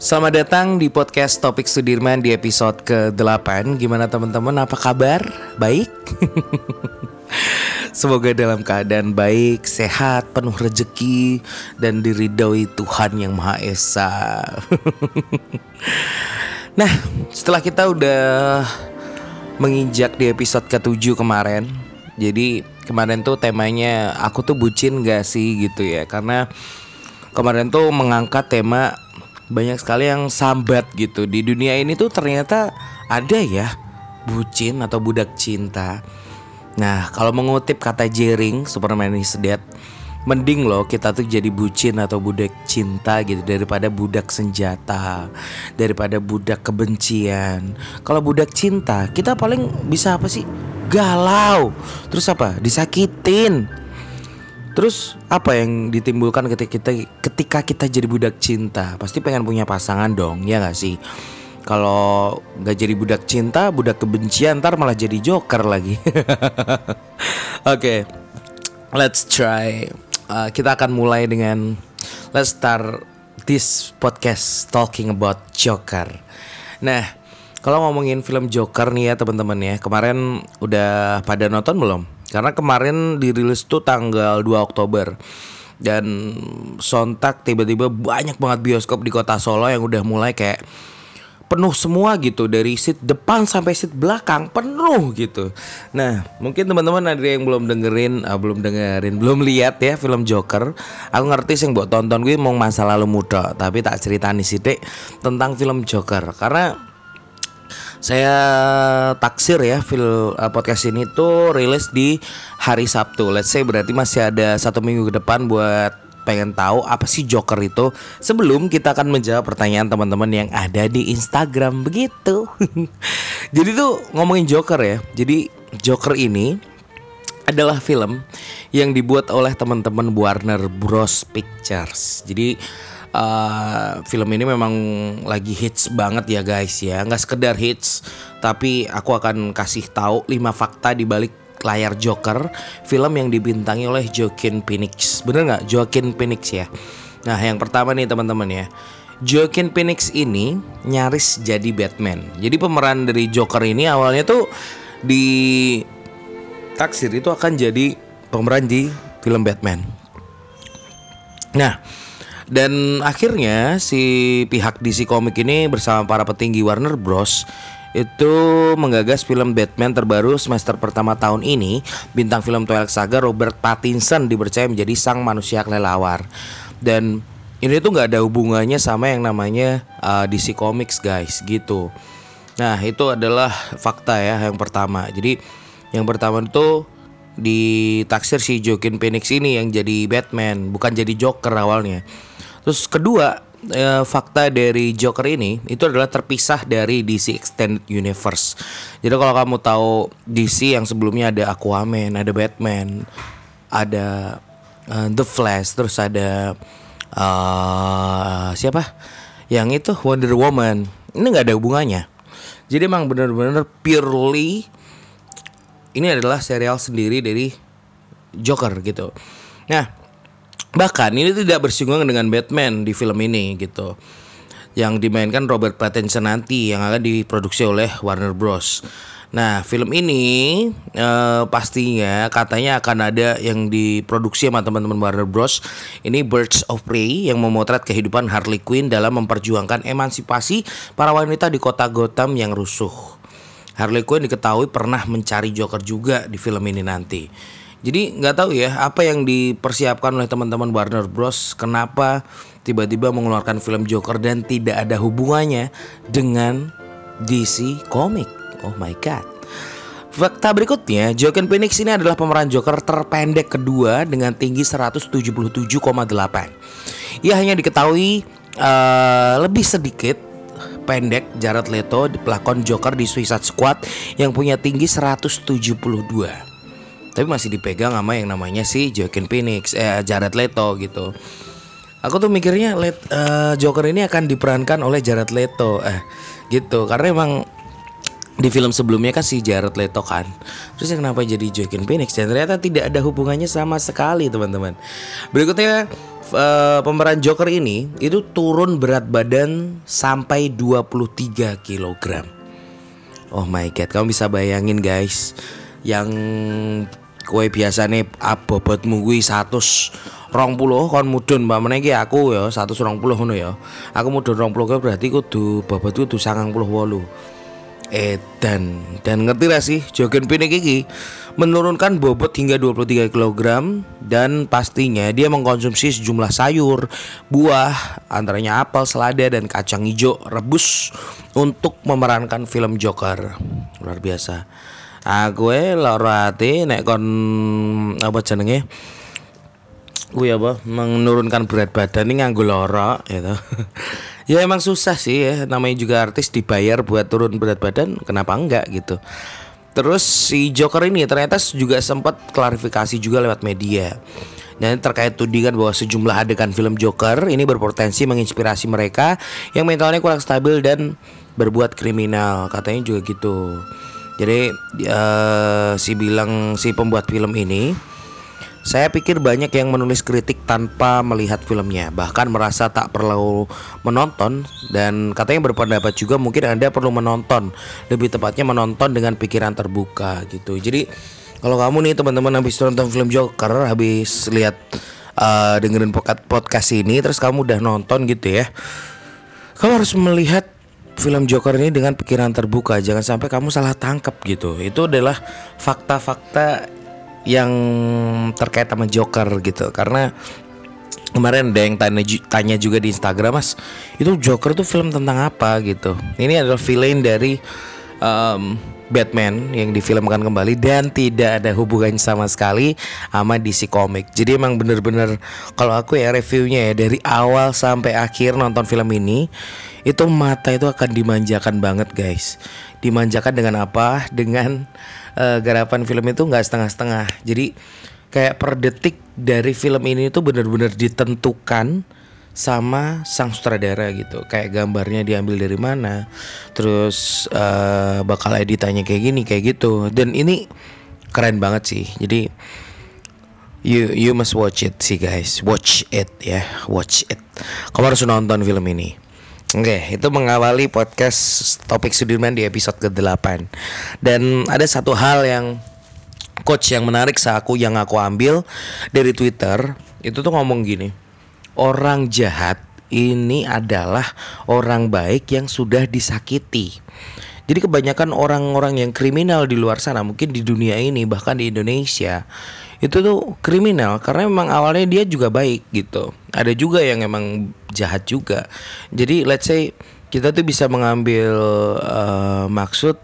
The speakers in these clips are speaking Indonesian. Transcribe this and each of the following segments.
Selamat datang di podcast Topik Sudirman di episode ke-8 Gimana teman-teman, apa kabar? Baik? Semoga dalam keadaan baik, sehat, penuh rejeki Dan diridhoi Tuhan Yang Maha Esa. Nah, setelah kita udah menginjak di episode ke-7 kemarin Jadi kemarin tuh temanya aku tuh bucin gak sih? gitu ya. Karena kemarin tuh mengangkat tema banyak sekali yang sambat gitu di dunia ini tuh ternyata ada ya bucin atau budak cinta. Nah kalau mengutip kata Jering Superman is dead Mending loh kita tuh jadi bucin atau budak cinta gitu Daripada budak senjata Daripada budak kebencian Kalau budak cinta kita paling bisa apa sih? Galau Terus apa? Disakitin Terus apa yang ditimbulkan ketika kita ketika kita jadi budak cinta? Pasti pengen punya pasangan dong, ya gak sih? Kalau nggak jadi budak cinta, budak kebencian, ntar malah jadi joker lagi. Oke, okay, let's try. Uh, kita akan mulai dengan let's start this podcast talking about Joker. Nah, kalau ngomongin film Joker nih ya teman-teman ya, kemarin udah pada nonton belum? Karena kemarin dirilis tuh tanggal 2 Oktober dan sontak tiba-tiba banyak banget bioskop di kota Solo yang udah mulai kayak penuh semua gitu dari seat depan sampai seat belakang penuh gitu. Nah mungkin teman-teman ada yang belum dengerin, uh, belum dengerin, belum lihat ya film Joker. Aku ngerti sih buat tonton gue mau masa lalu muda, tapi tak cerita nih sih tentang film Joker karena saya taksir ya film uh, podcast ini tuh rilis di hari Sabtu. Let's say berarti masih ada satu minggu ke depan buat pengen tahu apa sih Joker itu sebelum kita akan menjawab pertanyaan teman-teman yang ada di Instagram begitu. Jadi tuh ngomongin Joker ya. Jadi Joker ini adalah film yang dibuat oleh teman-teman Warner Bros Pictures. Jadi uh, film ini memang lagi hits banget ya guys ya. Nggak sekedar hits tapi aku akan kasih tahu 5 fakta di balik layar Joker film yang dibintangi oleh Joaquin Phoenix. Bener nggak? Joaquin Phoenix ya? Nah yang pertama nih teman-teman ya. Joaquin Phoenix ini nyaris jadi Batman. Jadi pemeran dari Joker ini awalnya tuh di taksir itu akan jadi pemeran di film Batman. Nah dan akhirnya si pihak DC Comics ini bersama para petinggi Warner Bros itu menggagas film Batman terbaru semester pertama tahun ini. Bintang film Twilight Saga Robert Pattinson dipercaya menjadi sang manusia kelelawar. Dan ini tuh nggak ada hubungannya sama yang namanya uh, DC Comics guys gitu. Nah itu adalah fakta ya yang pertama. Jadi yang pertama itu di taksir si Joaquin Phoenix ini yang jadi Batman bukan jadi Joker awalnya. Terus kedua eh, fakta dari Joker ini itu adalah terpisah dari DC Extended Universe. Jadi kalau kamu tahu DC yang sebelumnya ada Aquaman, ada Batman, ada uh, The Flash, terus ada uh, siapa? Yang itu Wonder Woman. Ini nggak ada hubungannya. Jadi emang benar-benar purely ini adalah serial sendiri dari Joker gitu. Nah, Bahkan ini tidak bersinggungan dengan Batman di film ini gitu. Yang dimainkan Robert Pattinson nanti yang akan diproduksi oleh Warner Bros. Nah, film ini eh, pastinya katanya akan ada yang diproduksi sama teman-teman Warner Bros. Ini Birds of Prey yang memotret kehidupan Harley Quinn dalam memperjuangkan emansipasi para wanita di kota Gotham yang rusuh. Harley Quinn diketahui pernah mencari Joker juga di film ini nanti. Jadi nggak tahu ya apa yang dipersiapkan oleh teman-teman Warner Bros. Kenapa tiba-tiba mengeluarkan film Joker dan tidak ada hubungannya dengan DC Comic. Oh my god. Fakta berikutnya, Joaquin Phoenix ini adalah pemeran Joker terpendek kedua dengan tinggi 177,8. Ia hanya diketahui uh, lebih sedikit pendek Jared Leto pelakon Joker di Suicide Squad yang punya tinggi 172 tapi masih dipegang sama yang namanya si Joaquin Phoenix eh Jared Leto gitu. Aku tuh mikirnya Let, uh, Joker ini akan diperankan oleh Jared Leto eh gitu. Karena emang di film sebelumnya kan si Jared Leto kan. Terus kenapa jadi Joaquin Phoenix? Dan ternyata tidak ada hubungannya sama sekali teman-teman. Berikutnya uh, pemeran Joker ini itu turun berat badan sampai 23 kg. Oh my god, kamu bisa bayangin guys, yang kue biasa nih abobotmu gue 100 rong puluh kon mudun mbak menegi aku ya satu rong puluh ya aku mudun rong puluh berarti kudu bobot kudu sangang puluh wolu edan dan ngerti lah sih jogen pinik iki menurunkan bobot hingga 23 kg dan pastinya dia mengkonsumsi sejumlah sayur, buah, antaranya apel, selada dan kacang hijau rebus untuk memerankan film Joker. Luar biasa. Aku eh lara hati nek kon apa jenenge? Gue apa? Menurunkan berat badan ini nganggo lara gitu. ya emang susah sih ya namanya juga artis dibayar buat turun berat badan kenapa enggak gitu. Terus si Joker ini ternyata juga sempat klarifikasi juga lewat media. Dan terkait tudingan bahwa sejumlah adegan film Joker ini berpotensi menginspirasi mereka yang mentalnya kurang stabil dan berbuat kriminal. Katanya juga gitu jadi uh, si bilang si pembuat film ini saya pikir banyak yang menulis kritik tanpa melihat filmnya, bahkan merasa tak perlu menonton dan katanya berpendapat juga mungkin Anda perlu menonton, lebih tepatnya menonton dengan pikiran terbuka gitu. Jadi kalau kamu nih teman-teman habis nonton film Joker, habis lihat uh, dengerin podcast ini terus kamu udah nonton gitu ya. Kamu harus melihat film Joker ini dengan pikiran terbuka, jangan sampai kamu salah tangkap gitu. Itu adalah fakta-fakta yang terkait sama Joker gitu karena kemarin ada yang tanya, juga di Instagram mas itu Joker tuh film tentang apa gitu ini adalah villain dari um, Batman yang difilmkan kembali dan tidak ada hubungan sama sekali sama DC Comic. Jadi emang bener-bener kalau aku ya reviewnya ya dari awal sampai akhir nonton film ini itu mata itu akan dimanjakan banget guys. Dimanjakan dengan apa? Dengan uh, garapan film itu nggak setengah-setengah. Jadi kayak per detik dari film ini itu benar-benar ditentukan sama sang sutradara gitu kayak gambarnya diambil dari mana terus uh, bakal editannya kayak gini kayak gitu dan ini keren banget sih jadi you you must watch it sih guys watch it ya yeah. watch it kamu harus nonton film ini Oke, itu mengawali podcast topik Sudirman di episode ke-8. Dan ada satu hal yang coach yang menarik saat aku yang aku ambil dari Twitter, itu tuh ngomong gini. Orang jahat ini adalah orang baik yang sudah disakiti. Jadi kebanyakan orang-orang yang kriminal di luar sana, mungkin di dunia ini bahkan di Indonesia, itu tuh kriminal karena memang awalnya dia juga baik gitu. Ada juga yang emang jahat juga. Jadi let's say kita tuh bisa mengambil uh, maksud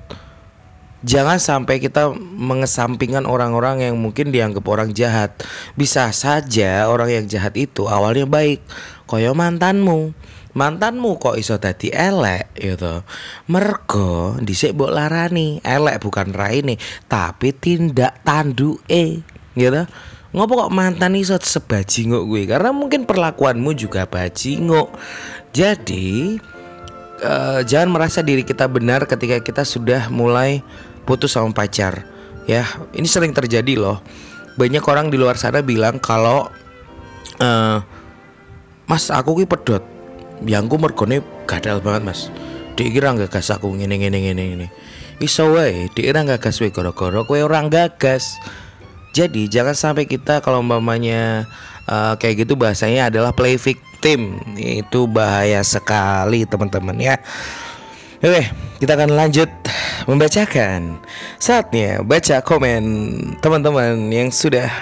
jangan sampai kita mengesampingkan orang-orang yang mungkin dianggap orang jahat. Bisa saja orang yang jahat itu awalnya baik, koyo mantanmu mantanmu kok iso dadi elek gitu mergo dhisik mbok larani elek bukan raine tapi tindak tanduke gitu. Ngopo kok mantan iso sebajingok gue karena mungkin perlakuanmu juga bajingok jadi uh, jangan merasa diri kita benar ketika kita sudah mulai putus sama pacar. Ya ini sering terjadi loh. Banyak orang di luar sana bilang kalau uh, mas aku ki pedot. Yang ku mergone gadal banget mas. Dia kira nggak gas aku ngene ngene ngene ngene iso wae dia kira nggak gas wae goro-goro kue orang gagas jadi jangan sampai kita kalau umpamanya uh, kayak gitu bahasanya adalah play victim itu bahaya sekali teman-teman ya Oke, kita akan lanjut membacakan. Saatnya baca komen teman-teman yang sudah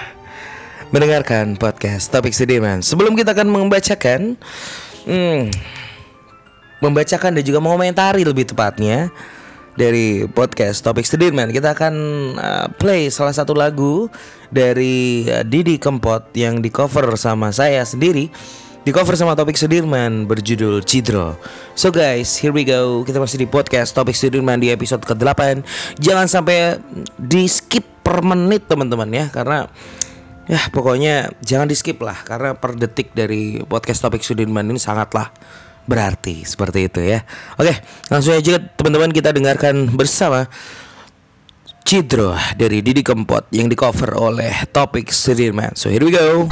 mendengarkan podcast Topik Sudirman. Sebelum kita akan membacakan hmm, membacakan dan juga mengomentari lebih tepatnya dari podcast Topik Sudirman kita akan uh, play salah satu lagu dari uh, Didi Kempot yang di cover sama saya sendiri di cover sama Topik Sudirman berjudul Cidro. So guys, here we go. Kita masih di podcast Topik Sudirman di episode ke-8. Jangan sampai di skip per menit teman-teman ya karena Ya pokoknya jangan di skip lah karena per detik dari podcast topik Sudirman ini sangatlah berarti seperti itu ya. Oke langsung aja teman-teman kita dengarkan bersama Cidro dari Didi Kempot yang di cover oleh topik Sudirman. So here we go.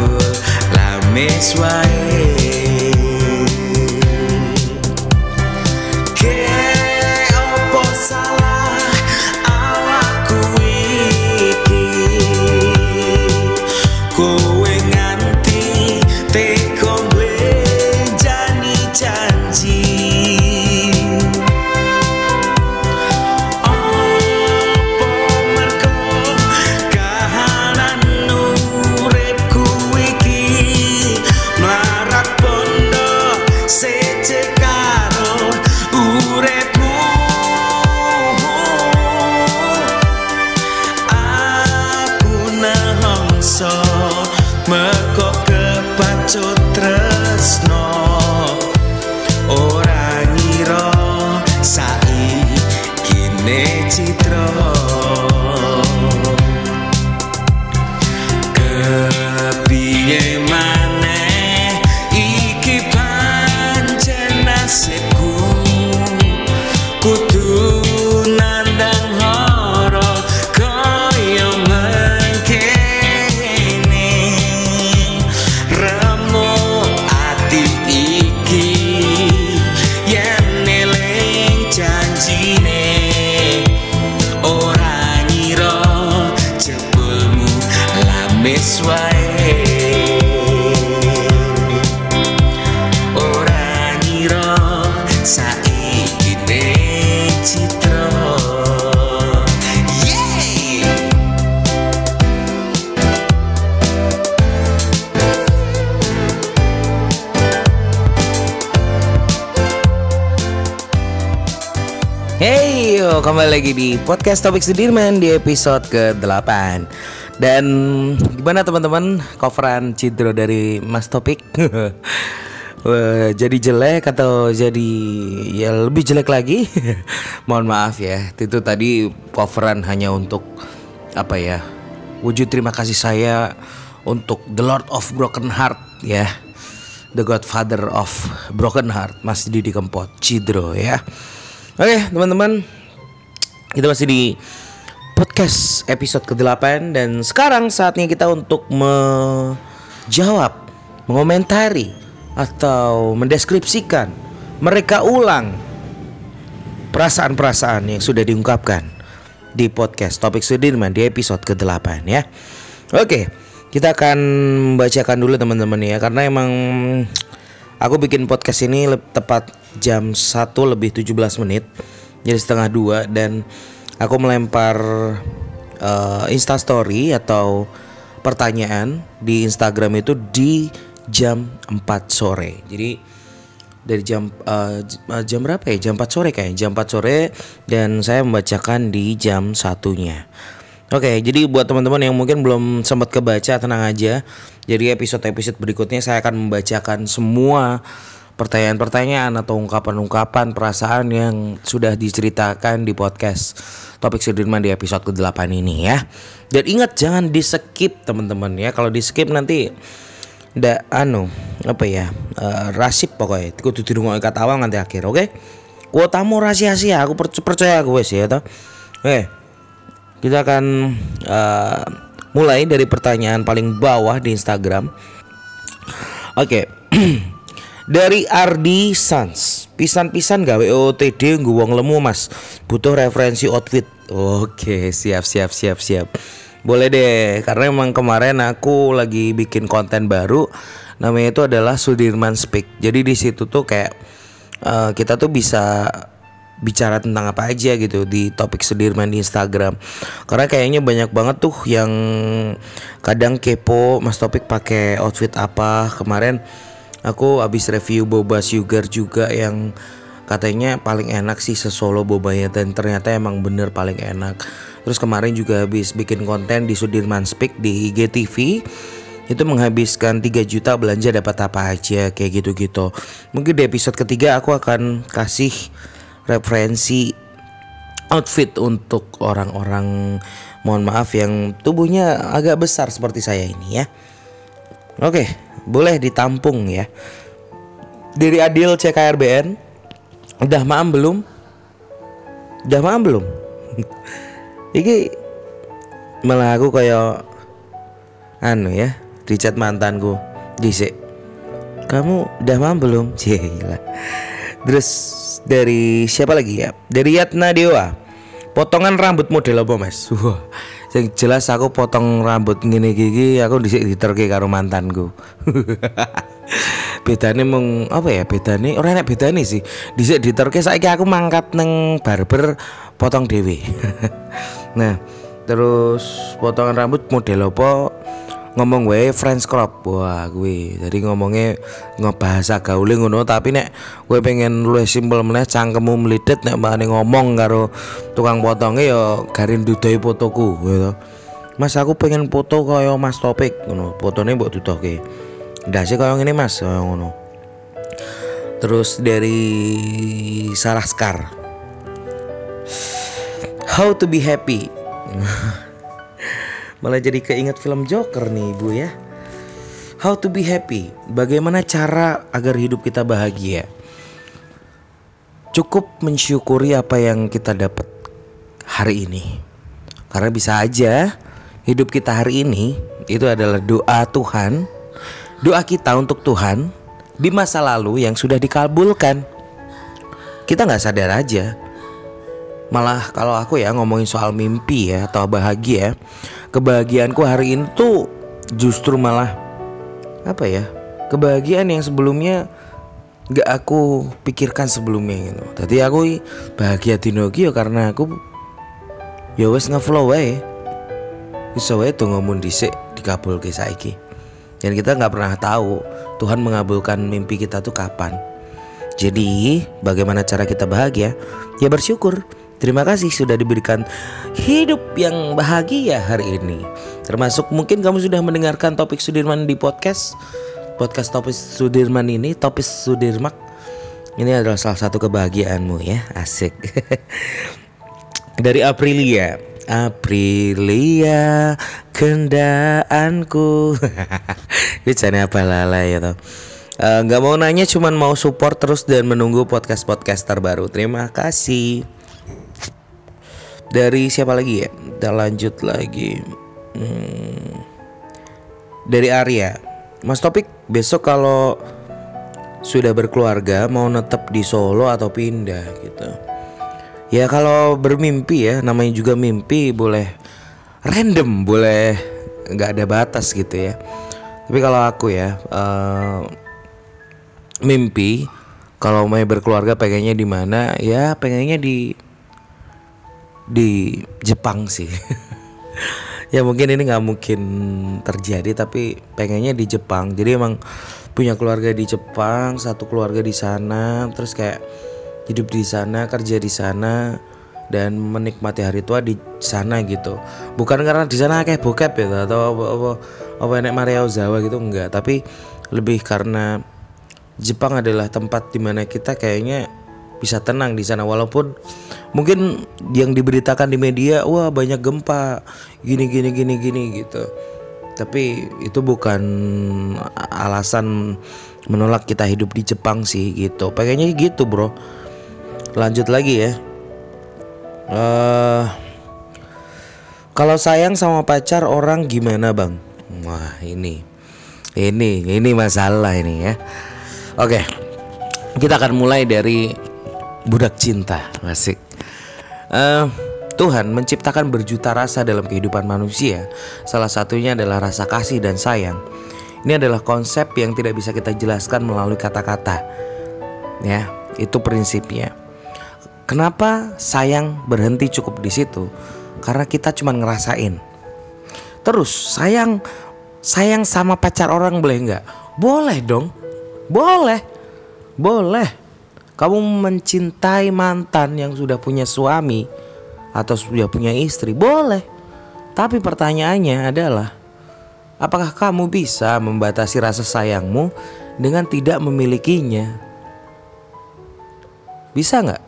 Jebul lamis wae Ke Yeay! Hey, yo, kembali lagi di podcast Topik Sudirman di episode ke-8 Dan gimana teman-teman coveran Cidro dari Mas Topik? Wah, jadi jelek atau jadi ya lebih jelek lagi? Mohon maaf ya, itu tadi coveran hanya untuk apa ya? Wujud terima kasih saya untuk The Lord of Broken Heart ya. The Godfather of Broken Heart Mas Didi Kempot Cidro ya Oke teman-teman Kita masih di podcast episode ke-8 Dan sekarang saatnya kita untuk menjawab Mengomentari Atau mendeskripsikan Mereka ulang Perasaan-perasaan yang sudah diungkapkan Di podcast Topik Sudirman Di episode ke-8 ya. Oke kita akan membacakan dulu teman-teman ya. Karena emang Aku bikin podcast ini tepat jam 1 lebih 17 menit Jadi setengah dua Dan aku melempar uh, Instastory atau pertanyaan di Instagram itu di jam 4 sore Jadi dari jam uh, jam berapa ya? Jam 4 sore kayaknya. Jam 4 sore dan saya membacakan di jam satunya. Oke, jadi buat teman-teman yang mungkin belum sempat kebaca tenang aja. Jadi episode-episode berikutnya saya akan membacakan semua pertanyaan-pertanyaan atau ungkapan-ungkapan perasaan yang sudah diceritakan di podcast Topik Sudirman di episode ke-8 ini ya. Dan ingat jangan di-skip teman-teman ya. Kalau di-skip nanti ndak anu apa ya eh, rasip pokoknya kudu dirungokne kata awal nanti akhir oke kuotamu rahasia aku per- percaya aku wes ya toh oke kita akan eh, mulai dari pertanyaan paling bawah di Instagram oke dari Ardi Sans. Pisan-pisan gawe OTD nggo wong lemu mas. Butuh referensi outfit. Oke siap siap siap siap. Boleh deh karena emang kemarin aku lagi bikin konten baru. Namanya itu adalah Sudirman Speak. Jadi di situ tuh kayak eh, kita tuh bisa bicara tentang apa aja gitu di topik Sudirman di Instagram. Karena kayaknya banyak banget tuh yang kadang kepo Mas Topik pakai outfit apa. Kemarin aku habis review boba sugar juga yang katanya paling enak sih sesolo bobanya dan ternyata emang bener paling enak terus kemarin juga habis bikin konten di Sudirman Speak di IGTV itu menghabiskan 3 juta belanja dapat apa aja kayak gitu-gitu. Mungkin di episode ketiga aku akan kasih referensi outfit untuk orang-orang mohon maaf yang tubuhnya agak besar seperti saya ini ya. Oke, boleh ditampung ya. Dari Adil CKRBN, udah maam belum? Udah maam belum? Iki malah aku kayak anu ya di chat mantanku Dise kamu udah malam belum? Cila terus dari siapa lagi ya? Dari Yatna Dewa. Potongan rambut model apa mas. Wah yang jelas aku potong rambut gini gigi aku disik diterke karo mantanku. Bedanya meng apa ya bedanya orang enak bedanya sih. Disik diterke saya aku mangkat neng barber potong dewi nah terus potongan rambut model apa ngomong gue friends crop wah gue jadi ngomongnya ngebahasa gaule ngono tapi nek gue pengen lu simpel meneh cangkemmu melidet nek mbak ngomong karo tukang potongnya ya garin dudai fotoku gitu mas aku pengen foto kaya mas topik ngono fotonya buat dudoke sih kaya ini mas. Kaya ngono. Terus dari Sarah Skar How to be happy Malah jadi keinget film Joker nih ibu ya. How to be happy. Bagaimana cara agar hidup kita bahagia? Cukup mensyukuri apa yang kita dapat hari ini. Karena bisa aja hidup kita hari ini Itu adalah doa Tuhan. Doa kita untuk Tuhan Di masa lalu yang sudah dikabulkan. Kita nggak sadar aja Malah kalau aku ya ngomongin soal mimpi ya atau bahagia Kebahagiaanku hari ini tuh justru malah Apa ya Kebahagiaan yang sebelumnya gak aku pikirkan sebelumnya gitu Tadi aku bahagia di Nogio karena aku Ya wes ngeflow wae Bisa wae tuh ngomong disik dikabul ke saiki Dan kita nggak pernah tahu Tuhan mengabulkan mimpi kita tuh kapan jadi, bagaimana cara kita bahagia? Ya bersyukur. Terima kasih sudah diberikan hidup yang bahagia hari ini. Termasuk mungkin kamu sudah mendengarkan topik Sudirman di podcast. Podcast topik Sudirman ini, topik Sudirmak. Ini adalah salah satu kebahagiaanmu ya, asik. Dari Aprilia. Aprilia kendaanku Ini apa lala ya toh eh, nggak uh, mau nanya cuman mau support terus dan menunggu podcast podcast terbaru terima kasih dari siapa lagi ya? Kita lanjut lagi. Hmm, dari Arya. Mas Topik besok kalau sudah berkeluarga mau netep di Solo atau pindah gitu. Ya kalau bermimpi ya namanya juga mimpi boleh random boleh nggak ada batas gitu ya. Tapi kalau aku ya uh, mimpi kalau mau berkeluarga pengennya di mana? Ya pengennya di di Jepang sih. Ya mungkin ini nggak mungkin terjadi tapi pengennya di Jepang. Jadi emang punya keluarga di Jepang satu keluarga di sana terus kayak hidup di sana kerja di sana dan menikmati hari tua di sana gitu. Bukan karena di sana kayak bokep ya atau apa apa apa enek Maria Ozawa gitu enggak tapi lebih karena Jepang adalah tempat di mana kita kayaknya bisa tenang di sana. Walaupun mungkin yang diberitakan di media wah banyak gempa gini gini gini gini gitu. Tapi itu bukan alasan menolak kita hidup di Jepang sih gitu. Pengennya gitu bro. Lanjut lagi ya. Uh, kalau sayang sama pacar orang gimana bang? Wah ini ini ini masalah ini ya. Oke kita akan mulai dari budak cinta masih uh, Tuhan menciptakan berjuta rasa dalam kehidupan manusia salah satunya adalah rasa kasih dan sayang ini adalah konsep yang tidak bisa kita jelaskan melalui kata-kata ya itu prinsipnya Kenapa sayang berhenti cukup di situ? Karena kita cuma ngerasain. Terus sayang sayang sama pacar orang boleh nggak? Boleh dong. Boleh. Boleh. Kamu mencintai mantan yang sudah punya suami atau sudah punya istri, boleh. Tapi pertanyaannya adalah apakah kamu bisa membatasi rasa sayangmu dengan tidak memilikinya? Bisa nggak?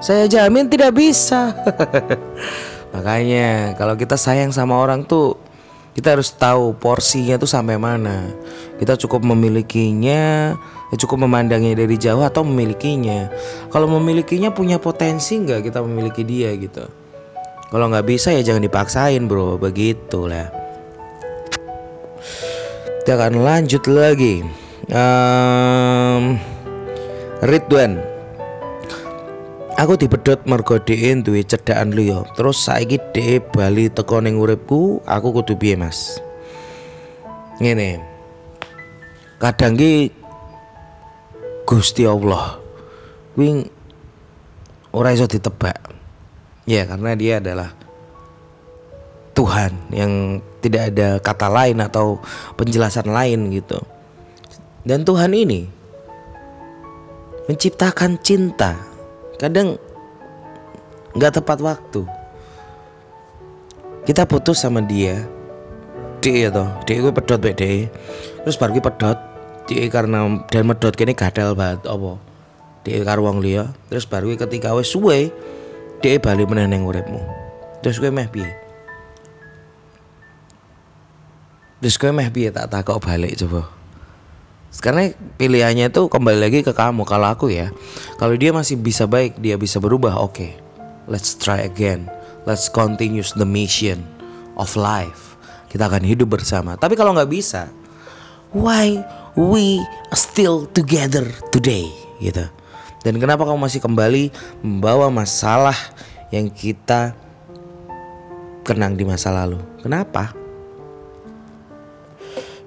Saya jamin tidak bisa. Makanya kalau kita sayang sama orang tuh kita harus tahu porsinya tuh sampai mana. Kita cukup memilikinya, ya cukup memandangnya dari jauh atau memilikinya. Kalau memilikinya punya potensi nggak kita memiliki dia gitu. Kalau nggak bisa ya jangan dipaksain bro, begitulah. Kita akan lanjut lagi. Um, Ridwan Aku dipedot mergo dhewe duwe cedhakan liya. Terus saiki dhewe bali teko ning uripku, aku kudu piye, Mas? Ngene. Kadang ki Gusti Allah. Kuwi ora iso ditebak. Ya, karena dia adalah Tuhan yang tidak ada kata lain atau penjelasan lain gitu. Dan Tuhan ini menciptakan cinta. Kadang nggak tepat waktu. Kita putus sama dia. Dia itu dia gue pedot bede terus baru pedot dia karena dan medot kini gadel banget apa dia karo wong liya terus baru ketika wes suwe dia balik meneneng uripmu terus gue meh piye terus gue meh piye tak takok balik coba sekarang pilihannya itu kembali lagi ke kamu. Kalau aku ya, kalau dia masih bisa baik, dia bisa berubah, oke. Okay. Let's try again. Let's continue the mission of life. Kita akan hidup bersama. Tapi kalau nggak bisa, why we still together today, gitu. Dan kenapa kamu masih kembali membawa masalah yang kita kenang di masa lalu? Kenapa?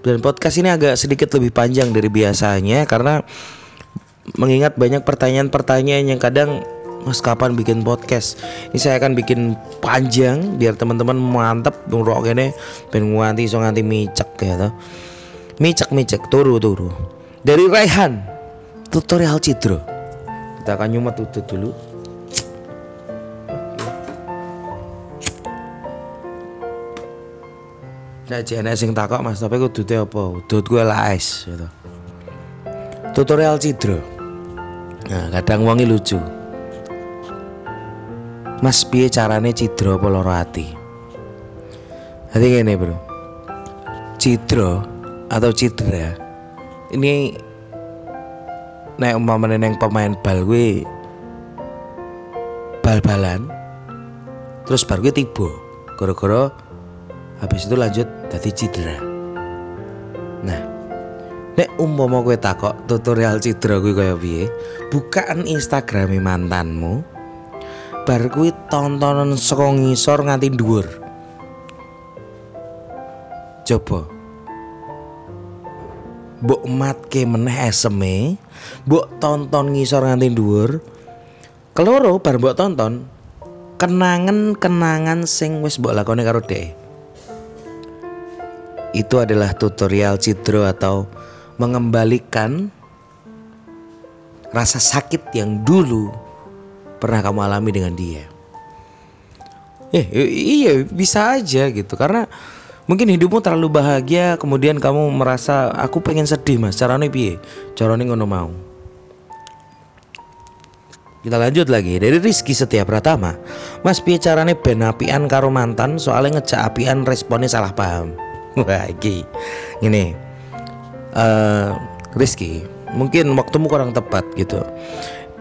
Dan podcast ini agak sedikit lebih panjang dari biasanya karena mengingat banyak pertanyaan-pertanyaan yang kadang Mas kapan bikin podcast? Ini saya akan bikin panjang biar teman-teman mantep nurok ini ben nganti so nganti micek ya. Micek micek turu turu. Dari Raihan tutorial Cidro. Kita akan nyumat tutut dulu. Nek jek enek sing takok Mas, tapi kudute apa? Udut gue laes gitu. Tutorial cidro. Nah, kadang wongi lucu. Mas piye carane cidro apa ati? Hati ngene, Bro. Cidro atau cidra ini nek umpamane neng pemain bal gue bal-balan terus baru gue tiba gara-gara habis itu lanjut tadi cedera nah nek umpama kowe takok tutorial cedera kuwi kaya piye bukaan Instagram mantanmu bar kuwi tontonan saka ngisor nganti dhuwur. Coba mbok matke meneh eseme mbok tonton ngisor nganti dhuwur keloro bar mbok tonton kenangan-kenangan sing wis mbok lakoni karo dhek itu adalah tutorial citro atau mengembalikan rasa sakit yang dulu pernah kamu alami dengan dia. Eh, iya bisa aja gitu karena mungkin hidupmu terlalu bahagia kemudian kamu merasa aku pengen sedih mas caranya piye caranya ngono mau kita lanjut lagi dari Rizky Setia Pratama Mas piye caranya ben apian karo mantan soalnya ngejak apian responnya salah paham Wah, iki. Ini uh, Rizky, mungkin waktumu kurang tepat gitu.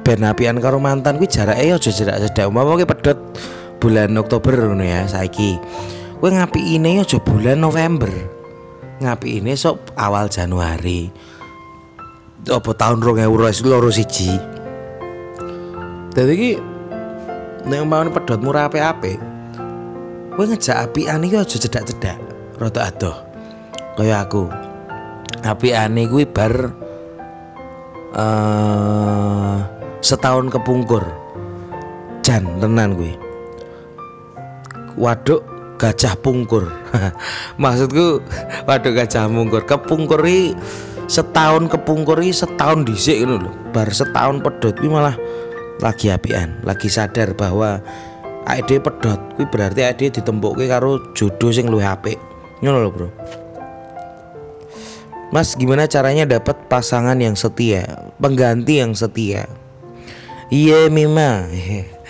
Ben apian karo mantan kuwi jarake aja cedak-cedak. Umpama kowe pedot bulan Oktober ngono ya saiki. Kowe ini aja bulan November. Ngapi ini sok awal Januari. Apa tahun 2022 siji. Dadi iki nek umpamane pedotmu rapi-api, kowe ngejak apian iki aja cedak-cedak rada adoh kaya aku aneh gue bar uh, setahun kepungkur. Jan tenan gue. Waduk gajah pungkur. Maksudku waduk gajah pungkur. Kepungkuri setahun kepungkuri setahun dhisik ngono lho. Bar setahun pedot kuwi malah lagi apian, lagi sadar bahwa AD pedot kuwi berarti AD ditempukke karo jodoh sing luwih apik. Ngono lho, Bro. Mas, gimana caranya dapat pasangan yang setia, pengganti yang setia? Iya, Mima.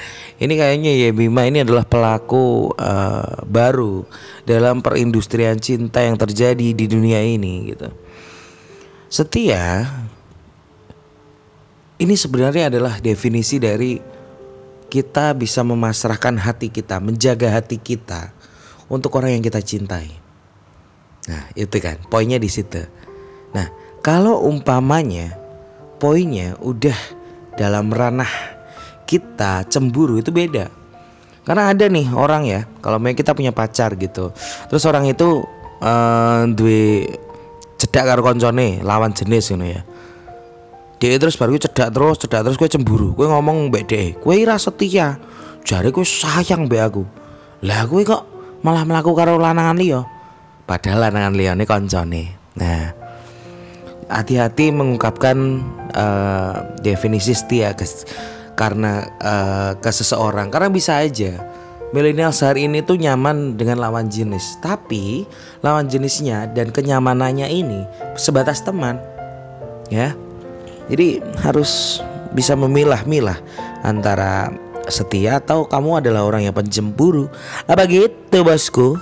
Ini kayaknya ya Bima ini adalah pelaku uh, baru dalam perindustrian cinta yang terjadi di dunia ini gitu. Setia ini sebenarnya adalah definisi dari kita bisa memasrahkan hati kita, menjaga hati kita untuk orang yang kita cintai. Nah, itu kan poinnya di situ. Nah, kalau umpamanya poinnya udah dalam ranah kita cemburu itu beda. Karena ada nih orang ya, kalau kita punya pacar gitu. Terus orang itu uh, cedak karo koncone lawan jenis gitu ya. Dia terus baru cedak terus, cedak terus gue cemburu. Gue ngomong deh, gue ira setia. Jari gue sayang mbak aku. Lah gue kok malah melakukan karo lanangan liya. Padahal lanangan liya ini koncone. Nah, hati-hati mengungkapkan uh, definisi setia guys karena uh, ke seseorang. Karena bisa aja milenial sehari ini tuh nyaman dengan lawan jenis. Tapi lawan jenisnya dan kenyamanannya ini sebatas teman ya. Jadi harus bisa memilah-milah antara setia atau kamu adalah orang yang pencemburu. Apa gitu bosku?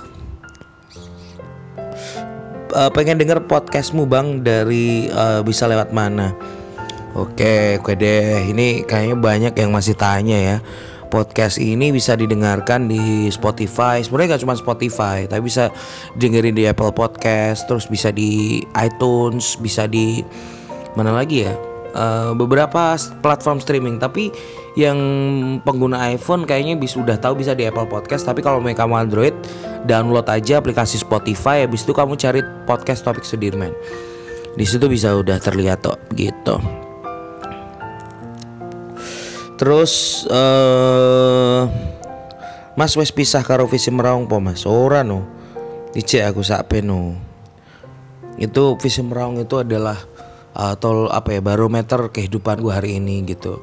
Uh, pengen denger podcastmu bang dari uh, bisa lewat mana Oke, oke deh. Ini kayaknya banyak yang masih tanya ya. Podcast ini bisa didengarkan di Spotify. Sebenarnya gak cuma Spotify, tapi bisa dengerin di Apple Podcast, terus bisa di iTunes, bisa di mana lagi ya? Uh, beberapa platform streaming. Tapi yang pengguna iPhone kayaknya bisa udah tahu bisa di Apple Podcast. Tapi kalau mau kamu Android, download aja aplikasi Spotify. Habis itu kamu cari podcast topik Sudirman. Di situ bisa udah terlihat kok gitu. Terus uh, Mas wes pisah karo visi meraung po Mas. Ora no. Ije aku sak no. Itu visi meraung itu adalah uh, tol apa ya barometer kehidupan gua hari ini gitu.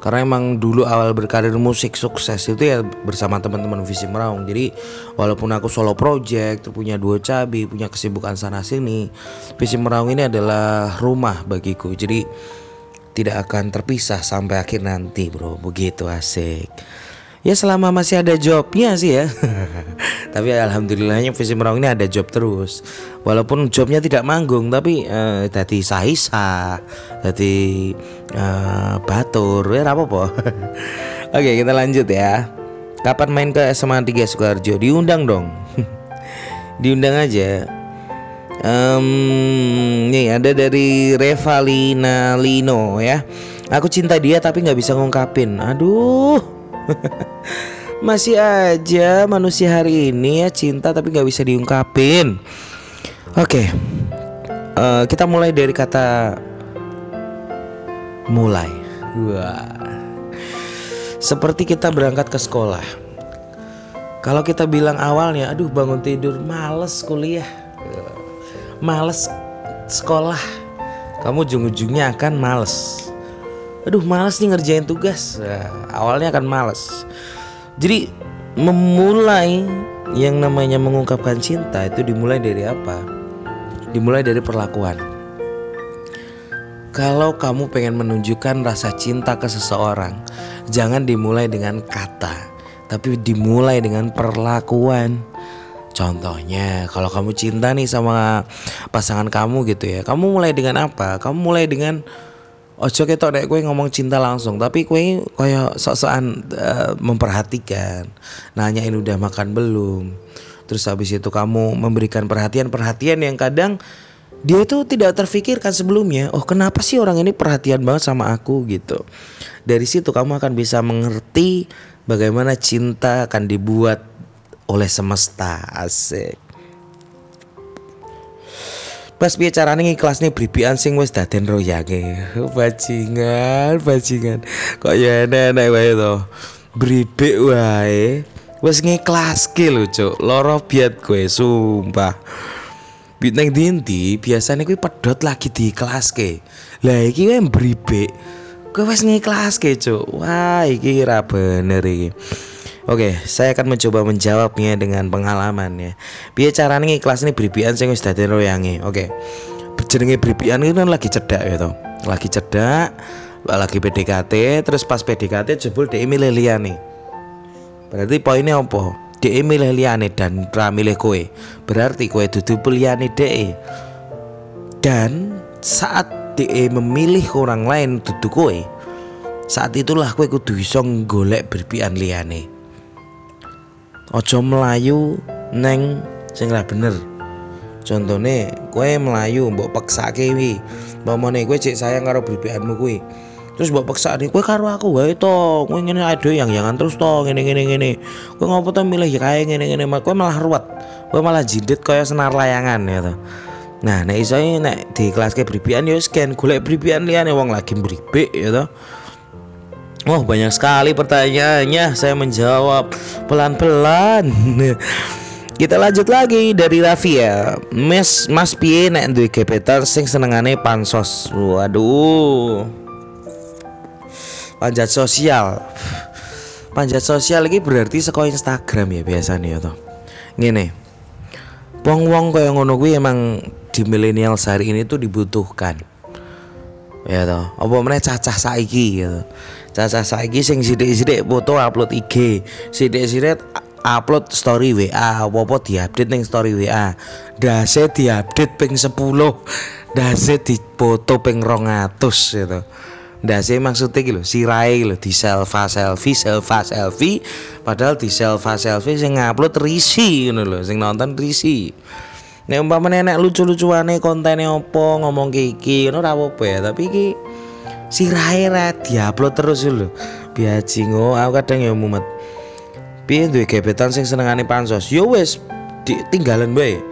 Karena emang dulu awal berkarir musik sukses itu ya bersama teman-teman visi meraung. Jadi walaupun aku solo project, punya dua cabi, punya kesibukan sana sini, visi meraung ini adalah rumah bagiku. Jadi tidak akan terpisah sampai akhir nanti bro. Begitu asik. Ya selama masih ada jobnya sih ya. Tapi alhamdulillahnya visi merong ini ada job terus. Walaupun jobnya tidak manggung tapi uh, tadi sahisa tadi uh, batur. Ya apa apa oke kita lanjut ya. Kapan main ke SMA 3 Sukarjo diundang dong. Diundang aja um, nih ada dari Revalina Lino ya. Aku cinta dia tapi nggak bisa ngungkapin. Aduh. Masih aja manusia hari ini ya cinta tapi nggak bisa diungkapin. Oke. Okay. uh, eh, kita mulai dari kata mulai. Wah. Seperti kita berangkat ke sekolah. Kalau kita bilang awalnya aduh bangun tidur males kuliah males sekolah. Kamu ujung-ujungnya akan males. Aduh males nih ngerjain tugas. Nah, awalnya akan males. Jadi memulai yang namanya mengungkapkan cinta itu dimulai dari apa? Dimulai dari perlakuan. Kalau kamu pengen menunjukkan rasa cinta ke seseorang jangan dimulai dengan kata tapi dimulai dengan perlakuan Contohnya, kalau kamu cinta nih sama pasangan kamu gitu ya, kamu mulai dengan apa? Kamu mulai dengan ojo ketok nek gue ngomong cinta langsung, tapi gue kayak sok-sokan uh, memperhatikan, nanyain udah makan belum. Terus habis itu kamu memberikan perhatian-perhatian yang kadang dia itu tidak terfikirkan sebelumnya. Oh, kenapa sih orang ini perhatian banget sama aku gitu. Dari situ kamu akan bisa mengerti bagaimana cinta akan dibuat oleh semesta asik Pas piye carane ngiklasne bribian sing wis daden royange. Bajingan, bajingan. Kok ya enak-enak wae to. Bribik wae. Wis ngiklaske lho, Cuk. Loro biat kowe, sumpah. Bintang dinti biasanya kuwi pedot lagi diiklaske. Lah iki wae bribik. Kowe wis ngiklaske, Cuk. Wah, iki ra bener. Oke, saya akan mencoba menjawabnya dengan pengalaman ya. Caranya ikhlas nih bribian saya wis dadi royange. Oke. Jenenge bribian itu kan lagi cedak ya toh. Lagi cedak, lagi PDKT, terus pas PDKT jebul dia milih nih. Berarti poinnya apa? Dia milih liane dan pra milih kowe. Berarti kowe dudu pilihan DE. Dan saat DE memilih orang lain dudu kowe, saat itulah kowe kudu iso golek bribian liane ojo melayu neng sing ra bener. Contohnya kue melayu mbok paksa wi mamane kue cek sayang karo bibianmu kue terus mbok nih kue karo aku wae to. Kue ngene ada yang jangan terus to ngene ngene ngene. Kue ngopo to milih kayak ngene ngene. Kue malah ruwet. Kue malah jindit kaya senar layangan ya to. Nah, nek iso nek di kelas ke bribian yo scan golek bribian liyane wong lagi bribik ya to. Oh banyak sekali pertanyaannya. Saya menjawab pelan-pelan. Kita lanjut lagi dari Raffi ya. Mas Mas Pie nek duwe gebetan sing senengane pansos. Waduh. Panjat sosial. Panjat sosial ini berarti seko Instagram ya biasanya ya toh. Ngene. Wong-wong kaya ngono kuwi emang di milenial sehari ini tuh dibutuhkan ya toh apa meneh cacah saiki gitu. Cacah saiki sing sithik-sithik foto upload IG sithik-sithik upload story WA apa-apa diupdate ning story WA dase diupdate ping 10 dase dipoto ping 200 gitu. Dase maksudnya gitu sirai lho di selfie selfie selfie selfie. Padahal di selfie selfie sing ngupload risi ngono lho sing nonton risi Nek umpamane nek lucu-lucuane kontene opo ngomong iki ngono ora apa-apa ya, tapi iki sirahe ra diupload terus lho. Biajingo aku kadang ya mumet. Piye duwe gebetan sing senengane pansos? Ya wis tinggalan bae.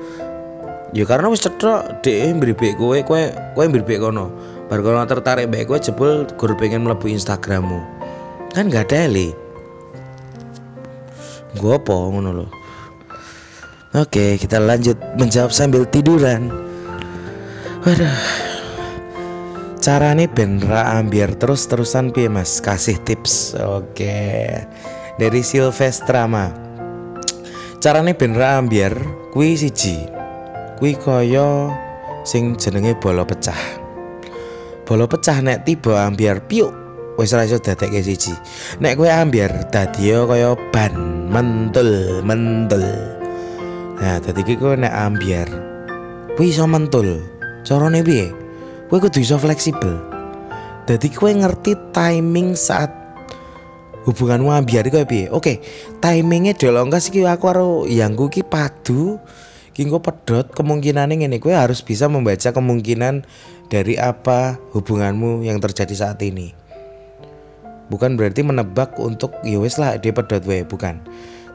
Ya karena wis cetok dhek mbribek kowe, kowe kowe mbribek kono. Bar kono tertarik bae kowe jebul gur pengen mlebu Instagrammu. Kan gak ada li. Gue apa ngono lho. Oke, kita lanjut menjawab sambil tiduran. Waduh. Cara nih ben ra ambiar terus-terusan piye Mas? Kasih tips. Oke. Dari Silvestrama. nih ben ra ambiar kuwi siji. Kuwi kaya sing jenenge bola pecah. Bola pecah nek tiba ambiar piuk wis ra iso dadekke siji. Nek kowe ambiar dadi kaya ban mentul mentul. Nah, tadi kowe nek ambiar, kowe iso mentul. Carane piye? Kowe kudu iso fleksibel. Dadi kowe ngerti timing saat hubunganmu ambiar iku piye? Oke, timingnya dolongkas iki aku karo yangku iki padu. Ki pedot kemungkinannya ngene kowe harus bisa membaca kemungkinan dari apa hubunganmu yang terjadi saat ini. Bukan berarti menebak untuk ya lah dia pedot wae, bukan.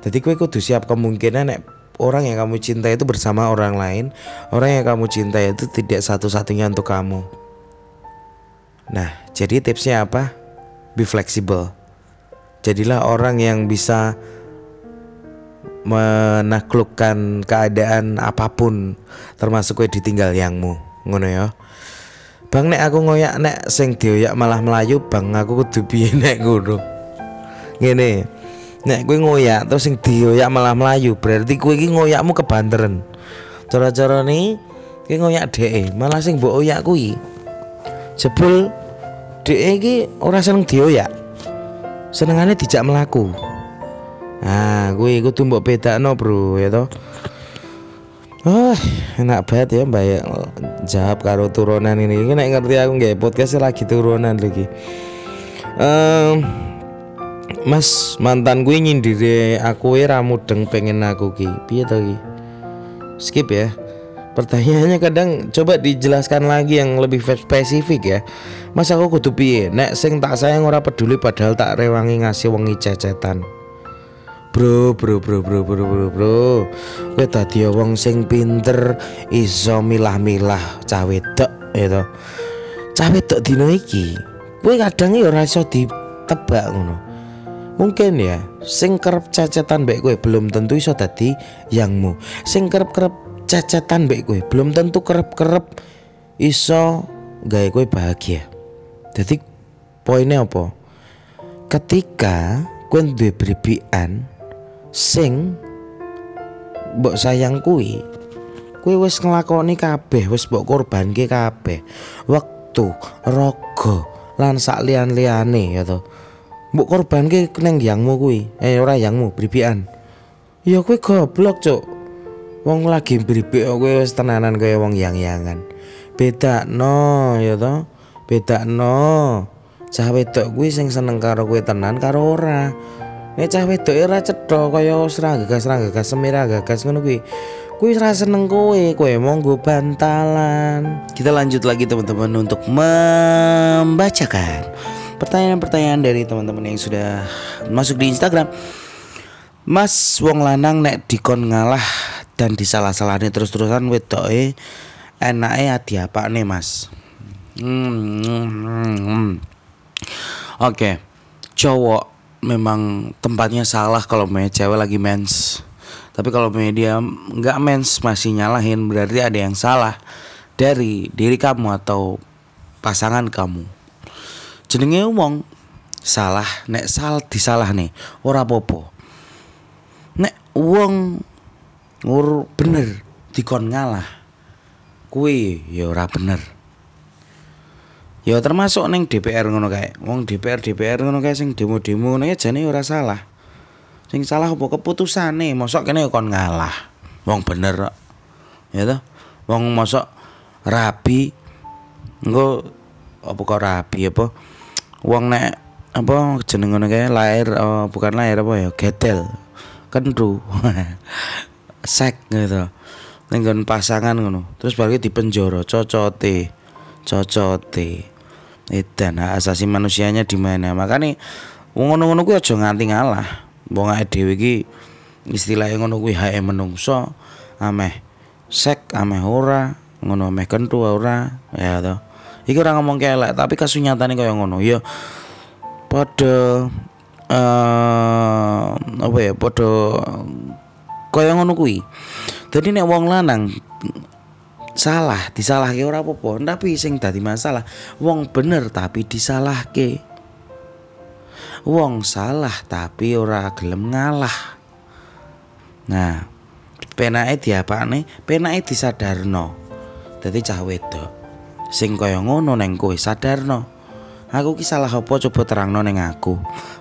Jadi kowe kudu siap kemungkinan nek orang yang kamu cinta itu bersama orang lain, orang yang kamu cinta itu tidak satu-satunya untuk kamu. Nah, jadi tipsnya apa? Be flexible. Jadilah orang yang bisa menaklukkan keadaan apa pun termasuk gue ditinggal yangmu ngono ya Bang nek aku ngoyak nek sing dioyak malah melayu bang aku kudu piye nek ngono ngene Nek gue ngoyak terus sing dioyak malah melayu berarti gue iki ngoyakmu kebanteran. Cara-cara nih gue ngoyak dhek malah sing mbok oyak kuwi. Jebul dhek iki ora seneng dioyak. Senengane dijak melaku. Nah, gue kudu mbok bedakno, Bro, ya toh. Oh, enak banget ya Mbak ya jawab karo turunan ini. Ini nek ngerti aku nggak podcast lagi turunan lagi. Um, Mas mantan gue nyindire aku era mudeng pengen aku ki piye to ki skip ya pertanyaannya kadang coba dijelaskan lagi yang lebih spesifik ya Mas aku kudu piye nek sing tak sayang ora peduli padahal tak rewangi ngasih wengi cecetan Bro, bro, bro, bro, bro, bro, bro. Kowe dadi wong sing pinter iso milah-milah cah wedok ya to. Cah wedok dino iki kowe kadang ya ora iso ditebak ngono. Mungkin ya, sing kerep cacetan mbek kowe belum tentu iso dadi yangmu. Sing kerep-kerep cacetan mbek kowe belum tentu kerep-kerep iso gawe kowe bahagia. Jadi poinnya apa? Ketika kowe duwe bribian sing mbok sayang kuwi kuwi wis nglakoni kabeh wis mbok korbanke kabeh wektu raga lan sak liyan-liyane ya to mbok korbanke ning yangmu kuwi. Eh ora yangmu bribian ya kuwi goblok cuk. Wong lagi kok kowe wis tenanan kaya wong yang-yangan. Beda no ya to? Beda no cah wedok kuwi sing seneng karo kowe tenan karo ora. Nek cah wedok ora cetha kaya serangga-serangga semira gagas ngono kuwi. Kuwi ora seneng kowe, kowe monggo bantalan. Kita lanjut lagi teman-teman untuk membacakan pertanyaan-pertanyaan dari teman-teman yang sudah masuk di Instagram. Mas wong lanang nek dikon ngalah dan disalah-salahne terus-terusan wedoke enake adi apa nih mas? Hmm, hmm, hmm. Oke, okay. cowok memang tempatnya salah kalau punya cewek lagi mens tapi kalau media nggak mens masih nyalahin berarti ada yang salah dari diri kamu atau pasangan kamu jenenge wong salah nek sal disalah nih ora popo nek wong ngur bener dikon ngalah kue ya ora bener Ya termasuk neng DPR ngono kae. Wong DPR DPR ngono kae sing demo-demo ngono ya jane ora salah. Sing salah apa keputusane, mosok kene kon ngalah. Wong bener. Ya toh? Wong mosok rabi engko apa kok rabi apa? Wong nek apa jeneng ngono kae lahir oh, bukan lahir apa ya gedel. Kendu. Sek gitu. Ning pasangan ngono. Terus baru dipenjara cocote. Cocote. Edan hak asasi manusianya di mana? Makanya ngono-ngono kuwi aja nganti ngalah. Wong awake dhewe iki istilahnya ngono kuwi hak menungso ameh sek ameh ora ngono ameh kentu ora ya to. Iki ora ngomong kelek tapi kasunyatane kaya ngono. Ya padha uh, apa ya padha kaya ngono kuwi. Dadi nek wong lanang salah disalahke ora apa-apa tapi sing dadi masalah. Wong bener tapi disalahke. Wong salah tapi ora gelem ngalah. Nah penake diapane penake disadarno. Dadi cah wedok sing kaya ngono neng kowe sadarno. Aku ki salah apa coba terangno neng aku?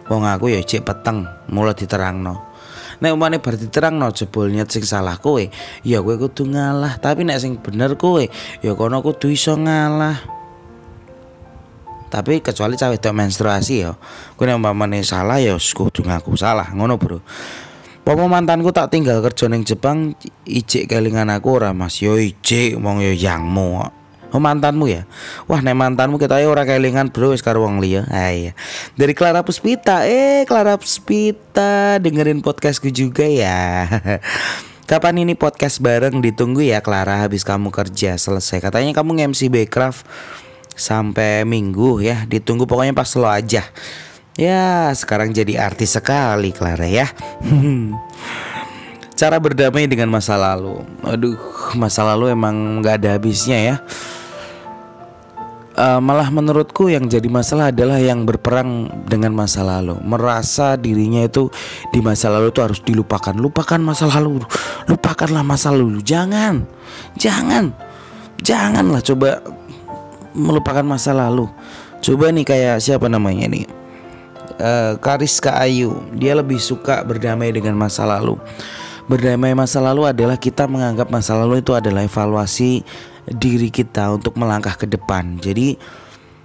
Wong aku ya cek peteng mulai diterangno. Nek umane bar diterangno jebol niat sing salah kowe ya kowe kudu ngalah. Tapi nek sing bener kowe ya kono kudu iso ngalah. Tapi kecuali cawe wedok menstruasi ya kowe nek umpamane salah ya kudu ngaku salah ngono bro. Pomo mantanku tak tinggal kerja ning Jepang ijik kelingan aku ora Mas? Yo ijik wong yo yangmu Oh mantanmu ya? Wah nek mantanmu kita ya ora kelingan bro wis karo wong liya. Ah iya. Dari Clara Puspita. Eh Clara Puspita dengerin podcastku juga ya. Kapan ini podcast bareng ditunggu ya Clara habis kamu kerja selesai. Katanya kamu nge-MC Backcraft sampai minggu ya. Ditunggu pokoknya pas lo aja. Ya, sekarang jadi artis sekali Clara ya. Cara berdamai dengan masa lalu. Aduh, masa lalu emang nggak ada habisnya ya uh, malah menurutku yang jadi masalah adalah yang berperang dengan masa lalu. Merasa dirinya itu di masa lalu itu harus dilupakan. Lupakan masa lalu. Lupakanlah masa lalu. Jangan. Jangan. Janganlah coba melupakan masa lalu. Coba nih kayak siapa namanya nih? Uh, Kariska Ayu. Dia lebih suka berdamai dengan masa lalu. Berdamai masa lalu adalah kita menganggap masa lalu itu adalah evaluasi diri kita untuk melangkah ke depan. Jadi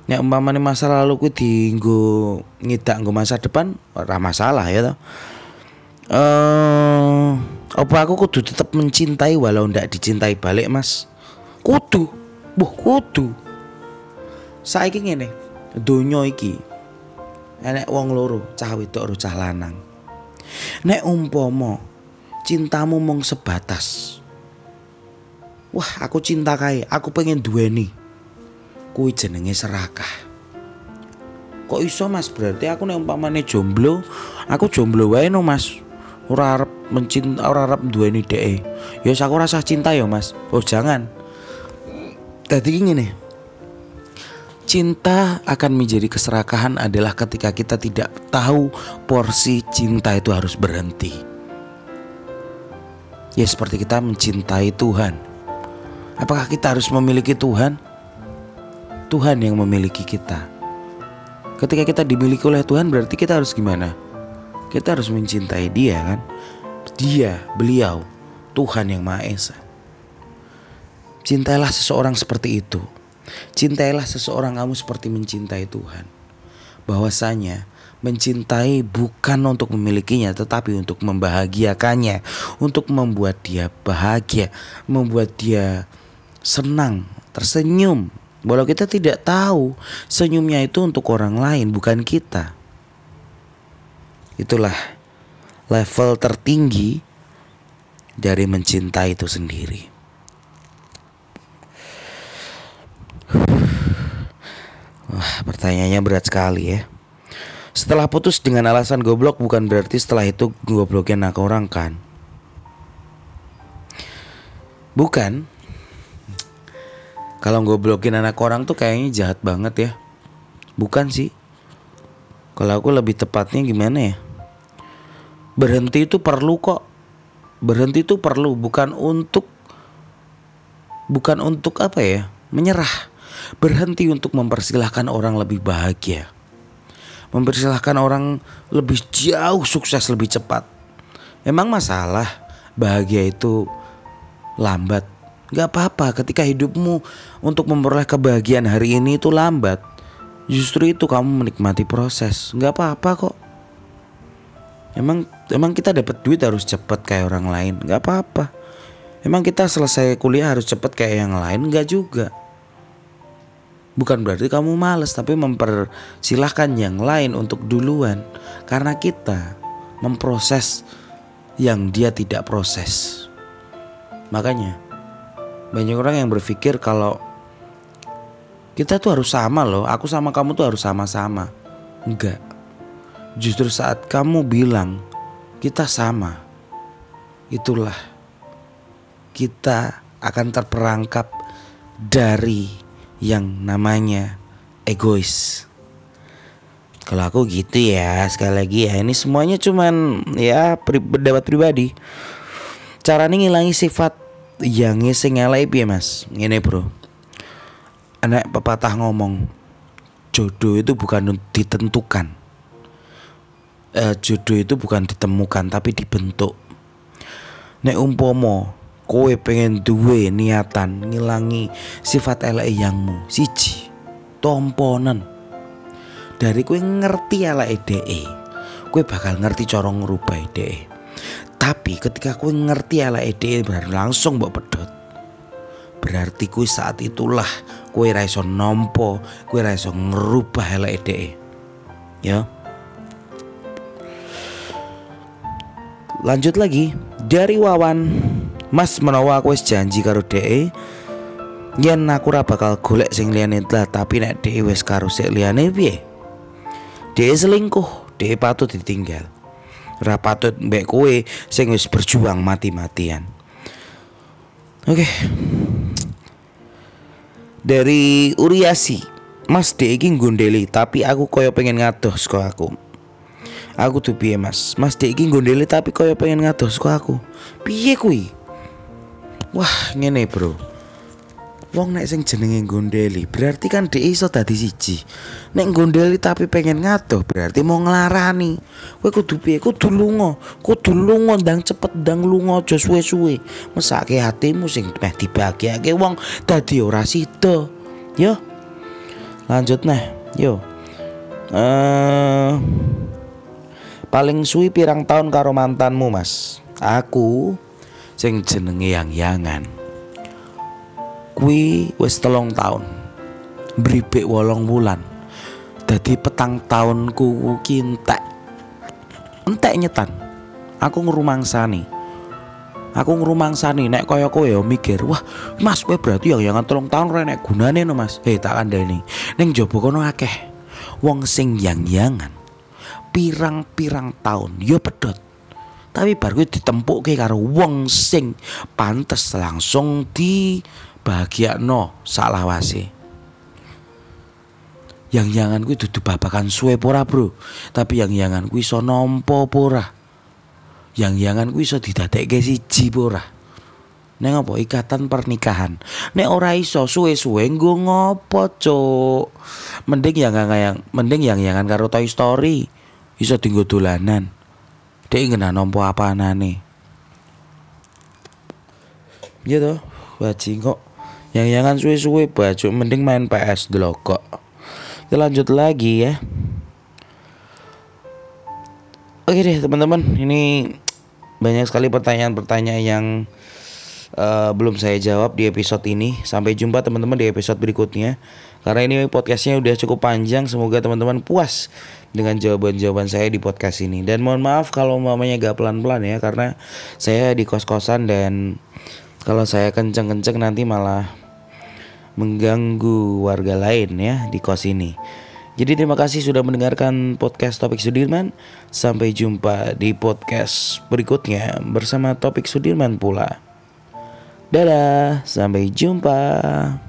nek umpamane masa lalu ku dienggo ngidak nggo masa depan ora masalah ya toh. Eh apa aku kudu tetap mencintai walau ndak dicintai balik, Mas? Kudu. Buh, kudu. Saiki ngene, donya iki enek wong loro, cah wedok karo cah lanang. Nek umpomo cintamu mong sebatas. Wah, aku cinta kae, aku pengen duweni. Kuwi jenenge serakah. Kok iso Mas? Berarti aku nek umpamane jomblo, aku jomblo wae no Mas. Ora arep mencinta ora arep duweni dhek. Ya aku rasa cinta ya Mas. Oh jangan. Tadi ngene. Cinta akan menjadi keserakahan adalah ketika kita tidak tahu porsi cinta itu harus berhenti. Ya seperti kita mencintai Tuhan. Apakah kita harus memiliki Tuhan? Tuhan yang memiliki kita. Ketika kita dimiliki oleh Tuhan berarti kita harus gimana? Kita harus mencintai dia kan? Dia, beliau, Tuhan yang Maha Esa. Cintailah seseorang seperti itu. Cintailah seseorang kamu seperti mencintai Tuhan. Bahwasanya mencintai bukan untuk memilikinya tetapi untuk membahagiakannya, untuk membuat dia bahagia, membuat dia senang, tersenyum. Walau kita tidak tahu senyumnya itu untuk orang lain bukan kita. Itulah level tertinggi dari mencintai itu sendiri. Wah, pertanyaannya berat sekali ya. Setelah putus dengan alasan goblok bukan berarti setelah itu gobloknya anak orang kan? Bukan. Kalau goblokin anak orang tuh kayaknya jahat banget ya. Bukan sih. Kalau aku lebih tepatnya gimana ya? Berhenti itu perlu kok. Berhenti itu perlu bukan untuk bukan untuk apa ya? Menyerah. Berhenti untuk mempersilahkan orang lebih bahagia mempersilahkan orang lebih jauh sukses lebih cepat. Emang masalah bahagia itu lambat? Gak apa-apa ketika hidupmu untuk memperoleh kebahagiaan hari ini itu lambat. Justru itu kamu menikmati proses. Gak apa-apa kok. Emang emang kita dapat duit harus cepat kayak orang lain. Gak apa-apa. Emang kita selesai kuliah harus cepat kayak yang lain? Gak juga. Bukan berarti kamu males tapi mempersilahkan yang lain untuk duluan karena kita memproses yang dia tidak proses. Makanya banyak orang yang berpikir kalau kita tuh harus sama loh, aku sama kamu tuh harus sama-sama. Enggak. Justru saat kamu bilang kita sama, itulah kita akan terperangkap dari yang namanya egois. Kalau aku gitu ya, sekali lagi ya ini semuanya cuman ya pendapat pribadi. Cara ini ngilangi sifat yang sing ngelai ya Mas. Ini Bro. Anak pepatah ngomong jodoh itu bukan ditentukan. Eh, jodoh itu bukan ditemukan tapi dibentuk. Nek umpomo kowe pengen duwe niatan ngilangi sifat elek yangmu siji tomponen dari kowe ngerti elek DE kowe bakal ngerti cara ngrubah DE tapi ketika kowe ngerti elek DE berarti langsung mbok pedot berarti kowe saat itulah kowe ra iso nampa kowe ra iso ngrubah elek DE ya. Lanjut lagi. Dari Wawan Mas menawa aku janji karo dhek yen aku ora bakal golek sing liyane lah tapi nek dhek wis karo sik liyane piye? Dhek selingkuh dhek patut ditinggal ora patut mbek kowe sing wis berjuang mati-matian. Oke. Okay. dari Uriasi Mas dhek iki gondeli tapi aku koyo pengen ngados kok aku. Aku tuh piye mas? Mas dek iki gondeli tapi koyo pengen ngados kok aku. Piye kuwi? Wah, ngene bro. Wong nek sing jenenge gondeli berarti kan dhek iso dadi siji. Nek gondeli tapi pengen ngadoh berarti mau nglarani. Kowe kudu piye? Kudu lunga. Kudu lunga ndang cepet ndang lunga aja suwe-suwe. Mesake hatimu sing meh dibahagiake wong dadi ora sida. Yo. Lanjut nah, yo. Eh uh, paling suwi pirang tahun karo mantanmu, Mas? Aku sing jenenge yang-yangan. Kuwi wis telung tahun. Bribek wolong wulan. Dadi petang tahunku ki entek. Entek nyetan. Aku ngrumangsani. Aku ngrumangsani nek kaya kowe ya mikir, wah Mas kowe berarti yang yang tolong tahun ora nek gunane no Mas. Eh tak kandhani. Ning jaba kono akeh wong sing yang-yangan pirang-pirang tahun ya pedot. Tapi bar kuwi ditempukke karo wong sing pantes langsung di bahagiakno salawase. Yang-yangan kuwi dudu babakan suwe pora Bro. Tapi yang-yangan kuwi iso nampa pora. Yang-yangan kuwi iso didadekke siji pora. Neng apa ikatan pernikahan. Nek ora iso suwe-suwe nggo ngopo, Cuk? Mending yang yang mending yang yangan karo Toy Story. Iso dienggo dolanan. Dek ngena nampa apa anane. Iya toh, bajing kok. Yang yangan suwe-suwe baju mending main PS dulu kok. Kita lanjut lagi ya. Oke deh teman-teman, ini banyak sekali pertanyaan-pertanyaan yang uh, belum saya jawab di episode ini. Sampai jumpa teman-teman di episode berikutnya. Karena ini podcastnya udah cukup panjang, semoga teman-teman puas dengan jawaban-jawaban saya di podcast ini. Dan mohon maaf kalau mamanya gak pelan-pelan ya, karena saya di kos-kosan dan kalau saya kenceng-kenceng nanti malah mengganggu warga lain ya di kos ini. Jadi terima kasih sudah mendengarkan podcast Topik Sudirman. Sampai jumpa di podcast berikutnya bersama Topik Sudirman pula. Dadah, sampai jumpa.